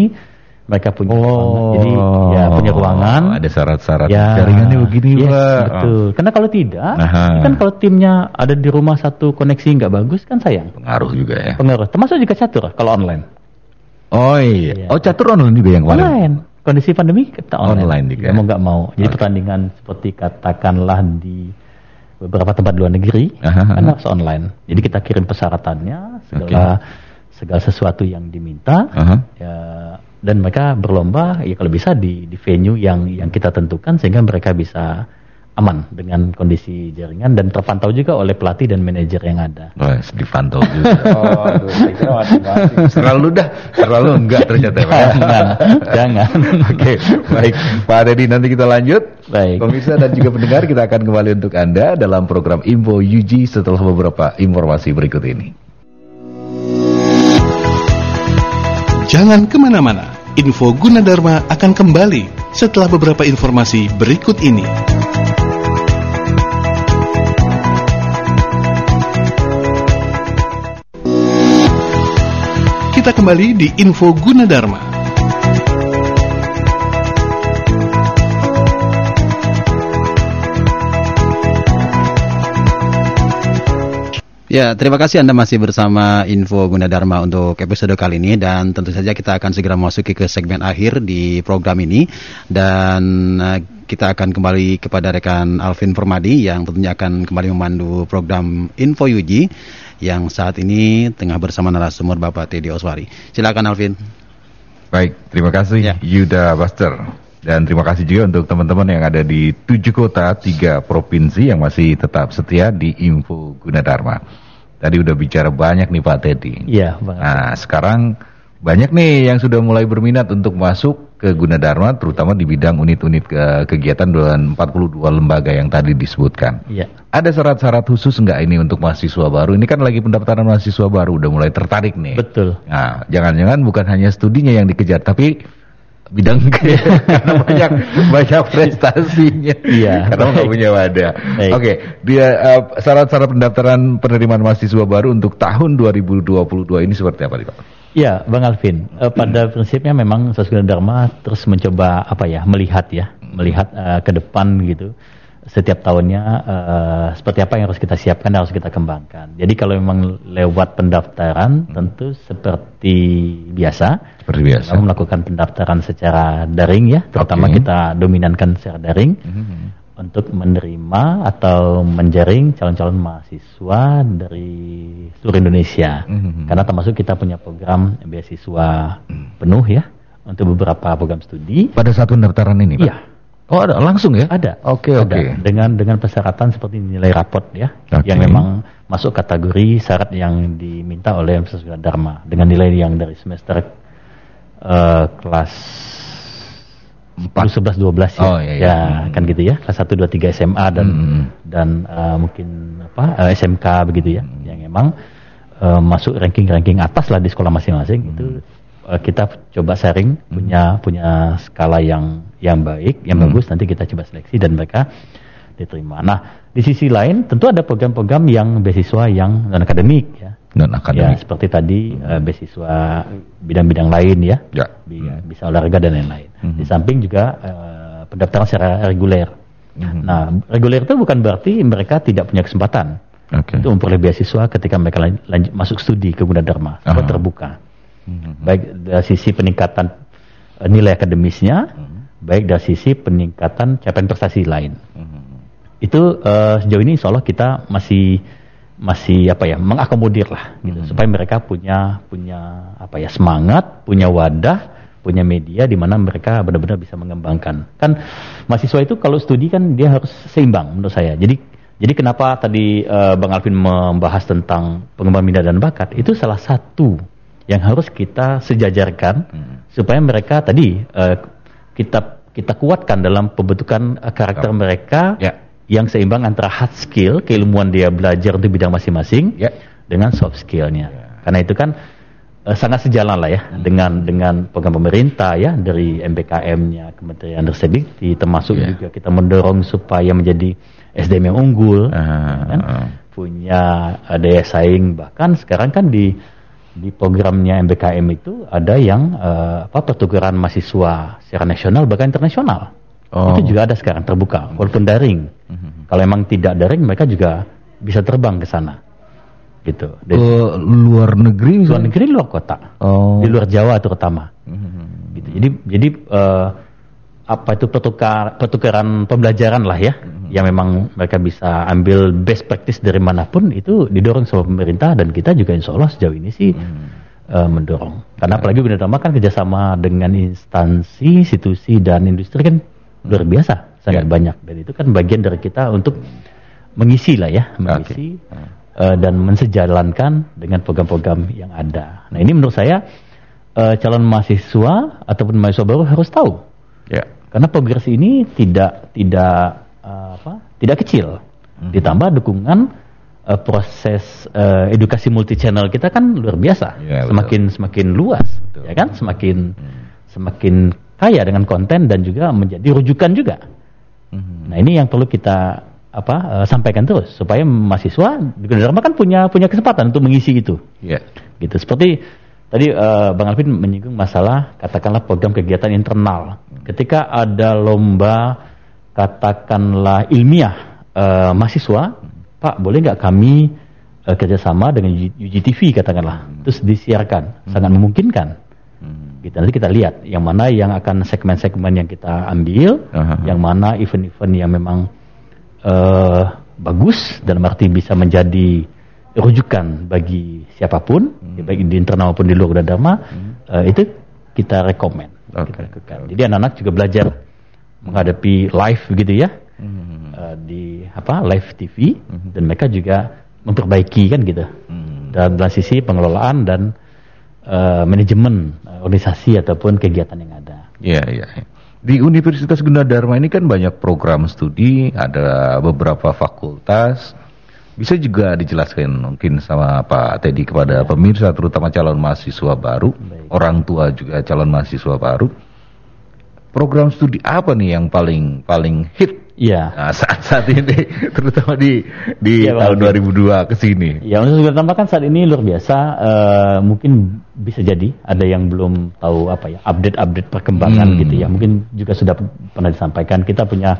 mereka punya ruangan. jadi ya punya ruangan. Oh, Ada syarat-syarat Ya, jaringannya begini yes, Pak. betul. Karena kalau tidak, Aha. kan kalau timnya ada di rumah satu koneksi nggak bagus kan sayang. Pengaruh juga ya. Pengaruh. Termasuk juga catur kalau online. Oh iya. Iya. Oh catur online juga yang kemarin. Online. Kondisi pandemi kita online. Online juga. Ya, mau nggak mau. Jadi pertandingan seperti katakanlah di beberapa tempat luar negeri Aha, kan harus online. Jadi kita kirim persyaratannya, segala segala sesuatu yang diminta. Aha. Ya, dan mereka berlomba ya kalau bisa di di venue yang yang kita tentukan sehingga mereka bisa aman dengan kondisi jaringan dan terpantau juga oleh pelatih dan manajer yang ada. Oh, dipantau juga. Oh, aduh. Terlalu dah, terlalu enggak ternyata. Jangan, jangan. Oke, baik. Pak Dedi nanti kita lanjut. Baik. Pemirsa dan juga pendengar kita akan kembali untuk Anda dalam program Info UG setelah beberapa informasi berikut ini. Jangan ke mana-mana, info Gunadarma akan kembali setelah beberapa informasi berikut ini. Kita kembali di Info Gunadarma. Ya, terima kasih Anda masih bersama Info Gunadarma untuk episode kali ini dan tentu saja kita akan segera memasuki ke segmen akhir di program ini dan uh, kita akan kembali kepada rekan Alvin Permadi yang tentunya akan kembali memandu program Info Yuji yang saat ini tengah bersama narasumber Bapak Teddy Oswari. Silakan Alvin. Baik, terima kasih Ya. Yuda Buster. Dan terima kasih juga untuk teman-teman yang ada di tujuh kota, tiga provinsi yang masih tetap setia di Info Gunadarma. Tadi udah bicara banyak nih Pak Teddy. Iya, Bang. Nah, sekarang banyak nih yang sudah mulai berminat untuk masuk ke Gunadarma, terutama di bidang unit-unit ke kegiatan dan 42 lembaga yang tadi disebutkan. Iya. Ada syarat-syarat khusus nggak ini untuk mahasiswa baru? Ini kan lagi pendaftaran mahasiswa baru, udah mulai tertarik nih. Betul. Nah, jangan-jangan bukan hanya studinya yang dikejar, tapi bidang karena banyak banyak prestasinya. Iya, Karena nggak punya wadah. Oke, dia eh, syarat-syarat pendaftaran penerimaan mahasiswa baru untuk tahun 2022 ini seperti apa Pak? Ya, Bang Alvin. Eh, pada prinsipnya memang Sasguna Dharma terus mencoba apa ya, melihat ya, melihat eh, ke depan gitu. Setiap tahunnya eh, seperti apa yang harus kita siapkan dan harus kita kembangkan. Jadi kalau memang lewat pendaftaran, tentu seperti biasa. Seperti biasa. Kami melakukan pendaftaran secara daring ya, terutama Oke. kita dominankan secara daring Mhm. untuk menerima atau menjaring calon-calon mahasiswa dari seluruh Indonesia. Mhm. Karena termasuk kita punya program beasiswa penuh ya untuk beberapa program studi. Pada saat pendaftaran ini, Pak? Iya, Oh, ada langsung ya? ada. Oke, Ada. oke. Dengan dengan persyaratan seperti nilai raport ya, Oke. yang memang masuk kategori syarat yang diminta oleh Universitas Dharma dengan nilai yang dari semester eh, kelas 10, 11, 12 ya. Oh, iya, iya. Ya, Hmm. kan gitu ya. Kelas 1, 2, 3 SMA dan Hmm. dan eh, mungkin apa eh, SMK begitu ya. Hmm. Yang memang eh, masuk ranking-ranking atas lah di sekolah masing-masing Hmm. itu eh, kita coba sharing punya punya skala yang yang baik, yang Hmm. bagus nanti kita coba seleksi dan mereka diterima. Nah, di sisi lain tentu ada program-program yang beasiswa yang non akademik ya. Non Ya, akademik. seperti tadi eh, beasiswa bidang-bidang lain ya. Ya. Bi- Bisa olahraga dan lain-lain. Mhm. Di samping juga eh, pendaftaran secara reguler. Mhm. Nah, reguler itu bukan berarti mereka tidak punya kesempatan Oke. untuk memperoleh beasiswa ketika mereka lan- lanjut masuk studi ke Gunadarma. Itu terbuka. Mhm. Baik dari sisi peningkatan eh, nilai akademisnya, baik dari sisi peningkatan capaian prestasi lain. Mhm. Itu eh, sejauh ini insya Allah kita masih masih apa ya mengakomodir lah gitu Mhm. supaya mereka punya punya apa ya semangat punya wadah punya media di mana mereka benar-benar bisa mengembangkan kan mahasiswa itu kalau studi kan dia harus seimbang menurut saya jadi jadi kenapa tadi eh, Bang Alvin membahas tentang pengembangan minat dan bakat itu salah satu yang harus kita sejajarkan Mhm. supaya mereka tadi eh, kita kita kuatkan dalam pembentukan eh, karakter mereka Ya. yang seimbang antara hard skill, keilmuan dia belajar untuk bidang masing-masing, Ya. dengan soft skillnya. Ya. Karena itu kan eh, sangat sejalan lah ya dengan dengan program pemerintah ya dari MBKM-nya Kementerian Ristek termasuk Ya. juga kita mendorong supaya menjadi SDM yang unggul, Ah, kan? punya daya saing bahkan sekarang kan di di programnya MBKM itu ada yang eh, apa pertukaran mahasiswa secara nasional bahkan internasional. Oh. Itu juga ada sekarang terbuka walaupun daring. Mhm. Kalau emang tidak daring mereka juga bisa terbang ke sana. Gitu. Ke Dari luar negeri luar negeri luar kota. Oh. Di luar Jawa terutama. Mhm. Gitu. Jadi jadi eh, apa itu pertukar pertukaran pembelajaran lah ya yang memang mereka bisa ambil best practice dari mana pun itu didorong sama pemerintah dan kita juga insya Allah sejauh ini sih eh, mendorong. Karena apalagi Gunadarma kan kerjasama dengan instansi, institusi dan industri kan luar biasa sangat Ya. banyak. Dan itu kan bagian dari kita untuk mengisi lah ya mengisi eh, dan mensejalankan dengan program-program yang ada. Nah ini menurut saya eh, calon mahasiswa ataupun mahasiswa baru harus tahu Ya. karena progres ini tidak tidak eh, apa tidak kecil ditambah dukungan eh, proses eh, edukasi multi channel kita kan luar biasa Ya, betul. semakin semakin luas Betul. ya kan semakin semakin kaya dengan konten dan juga menjadi rujukan juga Mhm. nah ini yang perlu kita apa eh, sampaikan terus supaya mahasiswa di Gunadarma kan punya punya kesempatan untuk mengisi itu Ya. gitu seperti tadi uh, Bang Alvin menyinggung masalah katakanlah program kegiatan internal. Ketika ada lomba katakanlah ilmiah uh, mahasiswa, Pak boleh nggak kami uh, kerjasama dengan UGTV katakanlah, terus disiarkan, sangat memungkinkan. Gitu. Nanti kita lihat yang mana yang akan segmen-segmen yang kita ambil, Aha. yang mana event-event yang memang uh, bagus dalam arti bisa menjadi rujukan bagi siapa pun, Hmm. baik di internal maupun di luar Dharma, eh, itu kita rekomend. Kita lakukan. Jadi anak-anak juga belajar menghadapi live gitu ya, Hmm. eh, di apa live TV, dan mereka juga memperbaiki kan gitu. Hmm. Dan dalam sisi pengelolaan dan eh, manajemen eh, organisasi ataupun kegiatan yang ada. Iya, iya. iya. Di Universitas Gunadarma ini kan banyak program studi, ada beberapa fakultas. Bisa juga dijelaskan mungkin sama Pak Teddy kepada pemirsa, terutama calon mahasiswa baru, Baik. orang tua juga calon mahasiswa baru. Program studi apa nih yang paling paling hit Iya. nah, saat saat ini, terutama di di Iya, Pak tahun Alvin. 2002 ke sini? Ya untuk juga tambahkan saat ini luar biasa. eh, mungkin bisa jadi ada yang belum tahu apa ya update-update perkembangan Hmm. gitu ya. Mungkin juga sudah pernah disampaikan kita punya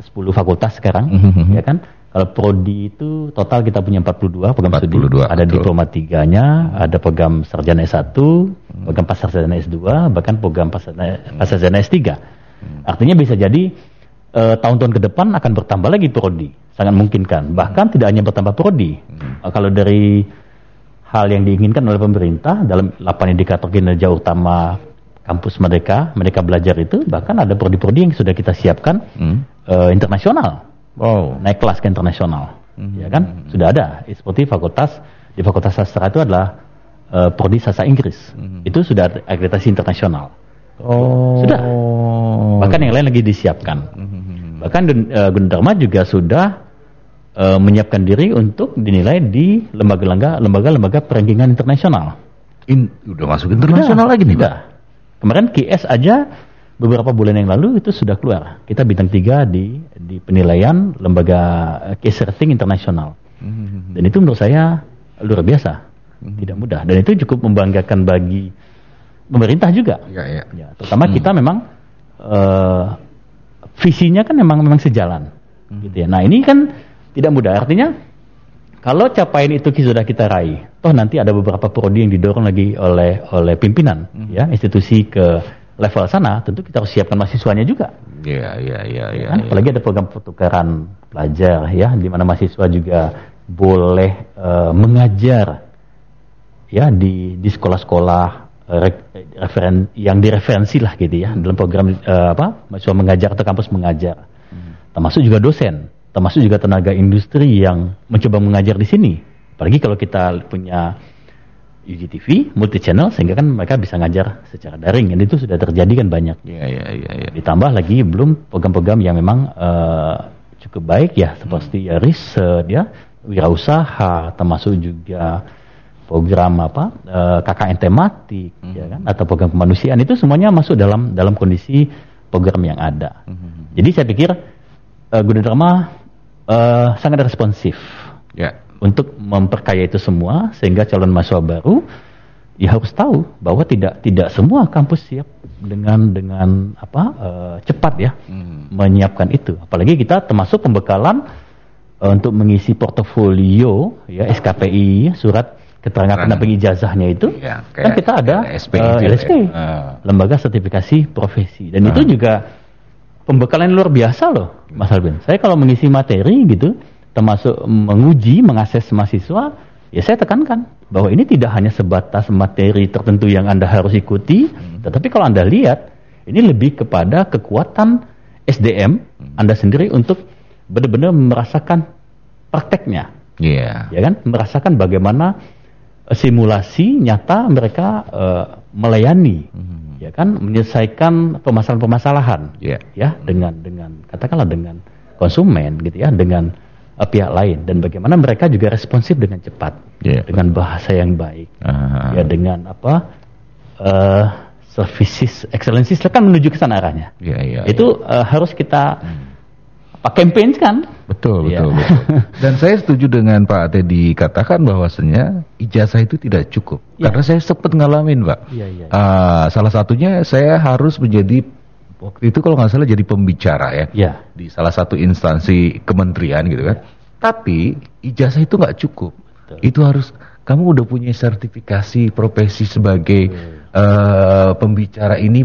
10 fakultas sekarang, Mhm. ya kan? Kalau prodi itu total kita punya 42 program studi. 42, Ada betul. diploma tiganya, ada program sarjana S1, program pasarjana S2, bahkan program pasarjana, pasarjana S3. Artinya bisa jadi eh, tahun-tahun ke depan akan bertambah lagi prodi, sangat memungkinkan. Bahkan tidak hanya bertambah prodi. Eh, kalau dari hal yang diinginkan oleh pemerintah dalam 8 indikator kinerja utama kampus mereka, mereka belajar itu, bahkan ada prodi-prodi yang sudah kita siapkan Hmm. eh, internasional, Wow. naik kelas ke internasional, Hmm. ya kan? Sudah ada. Seperti fakultas di fakultas sastra itu adalah eh, prodi sastra Inggris, Hmm. itu sudah akreditasi internasional. Oh. Sudah. Bahkan yang lain lagi disiapkan. Hmm. Bahkan Gun- eh, Gunadarma juga sudah eh, menyiapkan diri untuk dinilai di lembaga-lembaga lembaga-lembaga perankingan internasional. In, udah masuk internasional lagi nih, Pak. Kemarin QS aja beberapa bulan yang lalu itu sudah keluar. Kita bintang tiga di di penilaian lembaga case rating internasional. Hmm. Dan itu menurut saya luar biasa, tidak mudah. Dan itu cukup membanggakan bagi pemerintah juga. Ya, ya. Ya, terutama kita memang eh, visinya kan memang memang sejalan, gitu ya. Nah ini kan tidak mudah. Artinya kalau capaian itu sudah kita raih, toh nanti ada beberapa prodi yang didorong lagi oleh oleh pimpinan, ya institusi ke level sana. Tentu kita harus siapkan mahasiswanya juga. Iya, iya, iya, iya. kan? iya. Apalagi ada program pertukaran pelajar, ya, di mana mahasiswa juga boleh eh, mengajar, ya di di sekolah-sekolah eh, re- referen yang direferensi lah gitu ya dalam program eh, apa mahasiswa mengajar atau kampus mengajar termasuk juga dosen termasuk juga tenaga industri yang mencoba mengajar di sini apalagi kalau kita punya UGTV multi channel sehingga kan mereka bisa ngajar secara daring. Dan itu sudah terjadi kan banyak. Iya, iya, iya, iya. ditambah lagi belum program-program yang memang eh, cukup baik ya. Seperti ya riset ya. Wirausaha termasuk juga program apa eh, KKN tematik ya kan? Atau program kemanusiaan. Itu semuanya masuk dalam dalam kondisi program yang ada. Jadi saya pikir eh, Gunadarma eh, sangat responsif. Ya. Untuk memperkaya itu semua sehingga calon mahasiswa baru ya harus tahu bahwa tidak tidak semua kampus siap dengan dengan apa eh, cepat ya Hmm. menyiapkan itu apalagi kita termasuk pembekalan eh, untuk mengisi portofolio ya SKPI surat keterangan pendamping ijazahnya itu Iya, kan kita ada LSP eh, itu ya. LSP Ah. lembaga sertifikasi profesi dan itu Ah. juga pembekalan luar biasa loh Mas Alvin saya kalau mengisi materi gitu termasuk menguji mengakses mahasiswa ya saya tekankan bahwa ini tidak hanya sebatas materi tertentu yang anda harus ikuti tetapi kalau anda lihat ini lebih kepada kekuatan SDM anda sendiri untuk benar-benar merasakan prakteknya Iya. ya kan merasakan bagaimana eh, simulasi nyata mereka eh, melayani Mhm. ya kan menyelesaikan permasalahan-permasalahan Iya. ya dengan dengan katakanlah dengan konsumen gitu ya dengan eh, pihak lain dan bagaimana mereka juga responsif dengan cepat Iya. dengan bahasa yang baik Ah. ya dengan apa eh services excellencies kan menuju ke sana arahnya Iya, iya. itu eh, harus kita apa campaign kan Betul, Ya. betul, betul. Dan saya setuju dengan Pak Teddy katakan bahwasanya ijazah itu tidak cukup. Ya. Karena saya sempat ngalamin, Pak. Iya, iya. Ah, salah satunya saya harus menjadi waktu itu kalau nggak salah jadi pembicara ya Ya. di salah satu instansi kementerian gitu kan. Tapi ijazah itu nggak cukup. Betul. Itu harus kamu udah punya sertifikasi profesi sebagai eh, pembicara ini.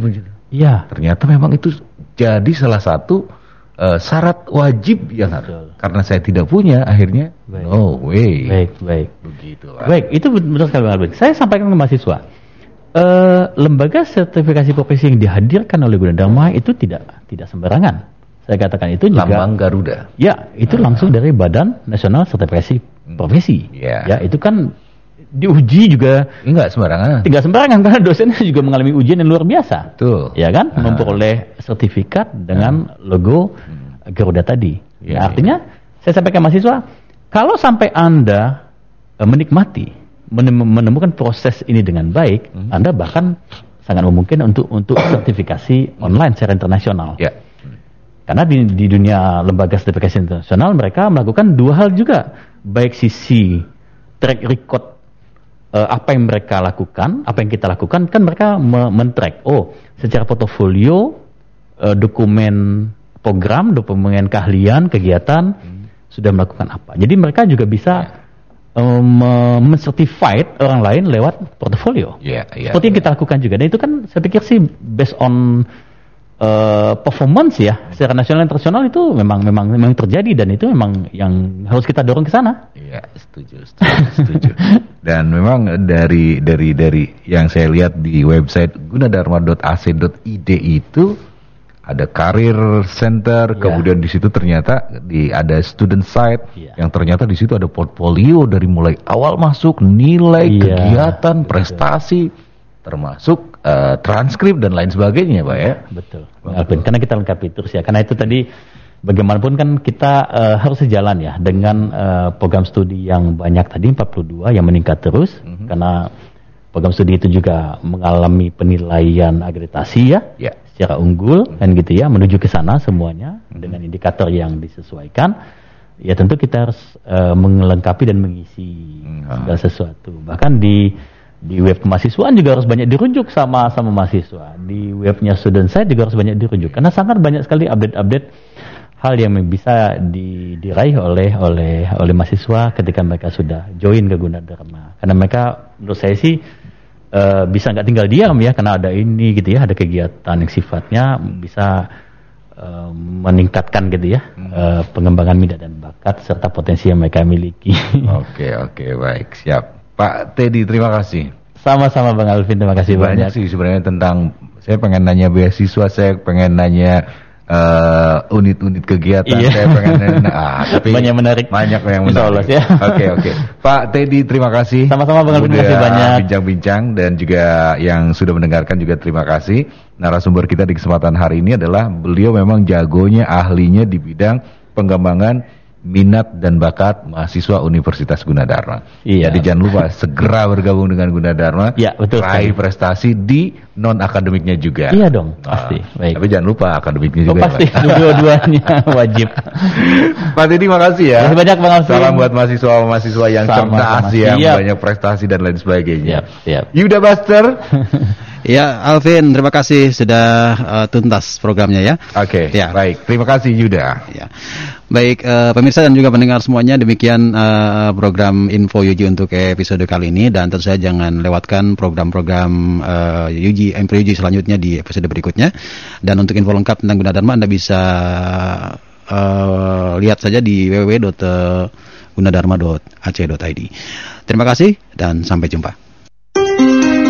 Iya. Ternyata memang itu jadi salah satu eh, syarat wajib yang Betul. karena saya tidak punya akhirnya Baik. no way. Baik, baik. Begitu Pak. Baik, itu benar sekali Bang. Saya sampaikan ke mahasiswa. Eh, lembaga sertifikasi profesi yang dihadirkan oleh Gunadarma itu tidak tidak sembarangan. Saya katakan itu juga Lambang Garuda. Ya, itu langsung dari Badan Nasional Sertifikasi Profesi. Iya. Ya, itu kan diuji juga Enggak sembarangan. tidak sembarangan karena dosennya juga mengalami ujian yang luar biasa. Betul. Ya kan? Ah. Memperoleh sertifikat dengan logo Garuda tadi. Iya, Nah, artinya saya sampaikan mahasiswa, kalau sampai Anda eh, menikmati menemukan proses ini dengan baik, Hmm. Anda bahkan sangat memungkinkan untuk untuk sertifikasi online secara internasional. Ya. Karena di, di dunia lembaga sertifikasi internasional mereka melakukan dua hal juga, baik sisi track record eh, apa yang mereka lakukan, apa yang kita lakukan, kan mereka me- men-track. Oh, secara portofolio, eh, dokumen program, dokumen keahlian, kegiatan sudah melakukan apa. Jadi mereka juga bisa eh, me- men-certified orang lain lewat portofolio. Ya, ya. Seperti yang kita lakukan juga. Dan itu kan saya pikir sih based on eh, performance ya secara nasional dan internasional itu memang memang memang terjadi dan itu memang yang harus kita dorong ke sana. Iya, setuju, setuju, setuju. Dan memang dari dari dari yang saya lihat di website gunadarma.ac.id itu ada karir center, Iya. kemudian di situ ternyata di ada student site Iya. yang ternyata di situ ada portfolio dari mulai awal masuk, nilai, Iya, kegiatan, betul. prestasi, termasuk eh, transkrip dan lain sebagainya, Pak ya. Betul. Bang Alvin. Karena kita lengkapi terus ya. Karena itu tadi bagaimanapun kan kita eh, harus sejalan ya dengan eh, program studi yang banyak tadi 42 yang meningkat terus karena program studi itu juga mengalami penilaian akreditasi ya. Ya. Secara unggul kan gitu ya menuju ke sana semuanya dengan indikator yang disesuaikan ya tentu kita harus eh, melengkapi dan mengisi Hmm. segala sesuatu. Bahkan di di web kemahasiswaan juga harus banyak dirujuk sama sama mahasiswa. Di webnya student site juga harus banyak dirujuk. Karena sangat banyak sekali update-update hal yang bisa di- diraih oleh oleh oleh mahasiswa ketika mereka sudah join ke Gunadarma karena mereka menurut saya sih eh, bisa nggak tinggal diam ya karena ada ini gitu ya ada kegiatan yang sifatnya bisa eh, meningkatkan gitu ya eh, pengembangan minat dan bakat serta potensi yang mereka miliki Oke, oke, baik, siap. Pak Teddy, terima kasih. sama-sama Bang Alvin terima kasih banyak banyak sih sebenarnya tentang saya pengen nanya beasiswa saya pengen nanya eh, unit-unit kegiatan Iya. saya pengen nanya ah, tapi Banyak menarik. banyak yang Insya menarik Allah, ya. oke oke Pak Teddy terima kasih Sama-sama, Bang terima kasih banyak. bincang-bincang dan juga yang sudah mendengarkan juga terima kasih narasumber kita di kesempatan hari ini adalah beliau memang jagonya ahlinya di bidang pengembangan minat dan bakat mahasiswa Universitas Gunadarma. Iya. Jadi jangan lupa segera bergabung dengan Gunadarma. Iya, betul Raih prestasi di non akademiknya juga. Iya dong, Nah, pasti. Baik. Tapi jangan lupa akademiknya Oh, juga. pasti Pak. dua-duanya wajib Pak Teddy makasih ya. Terima kasih banyak, Bang Alvin. Salam buat mahasiswa-mahasiswa yang cerdas yang Siap. banyak prestasi dan lain sebagainya. siap siap Yuda Buster. Ya, Alvin, terima kasih sudah uh, tuntas programnya ya. Oke, Ya. baik. Terima kasih Yuda. Ya. Baik, eh, pemirsa dan juga pendengar semuanya, demikian eh, program Info Yuji untuk episode kali ini dan tentu saja jangan lewatkan program-program eh, Yuji Info Yuji selanjutnya di episode berikutnya. Dan untuk info lengkap tentang Gunadarma Anda bisa eh, lihat saja di www.gunadarma.ac.id. Terima kasih dan sampai jumpa.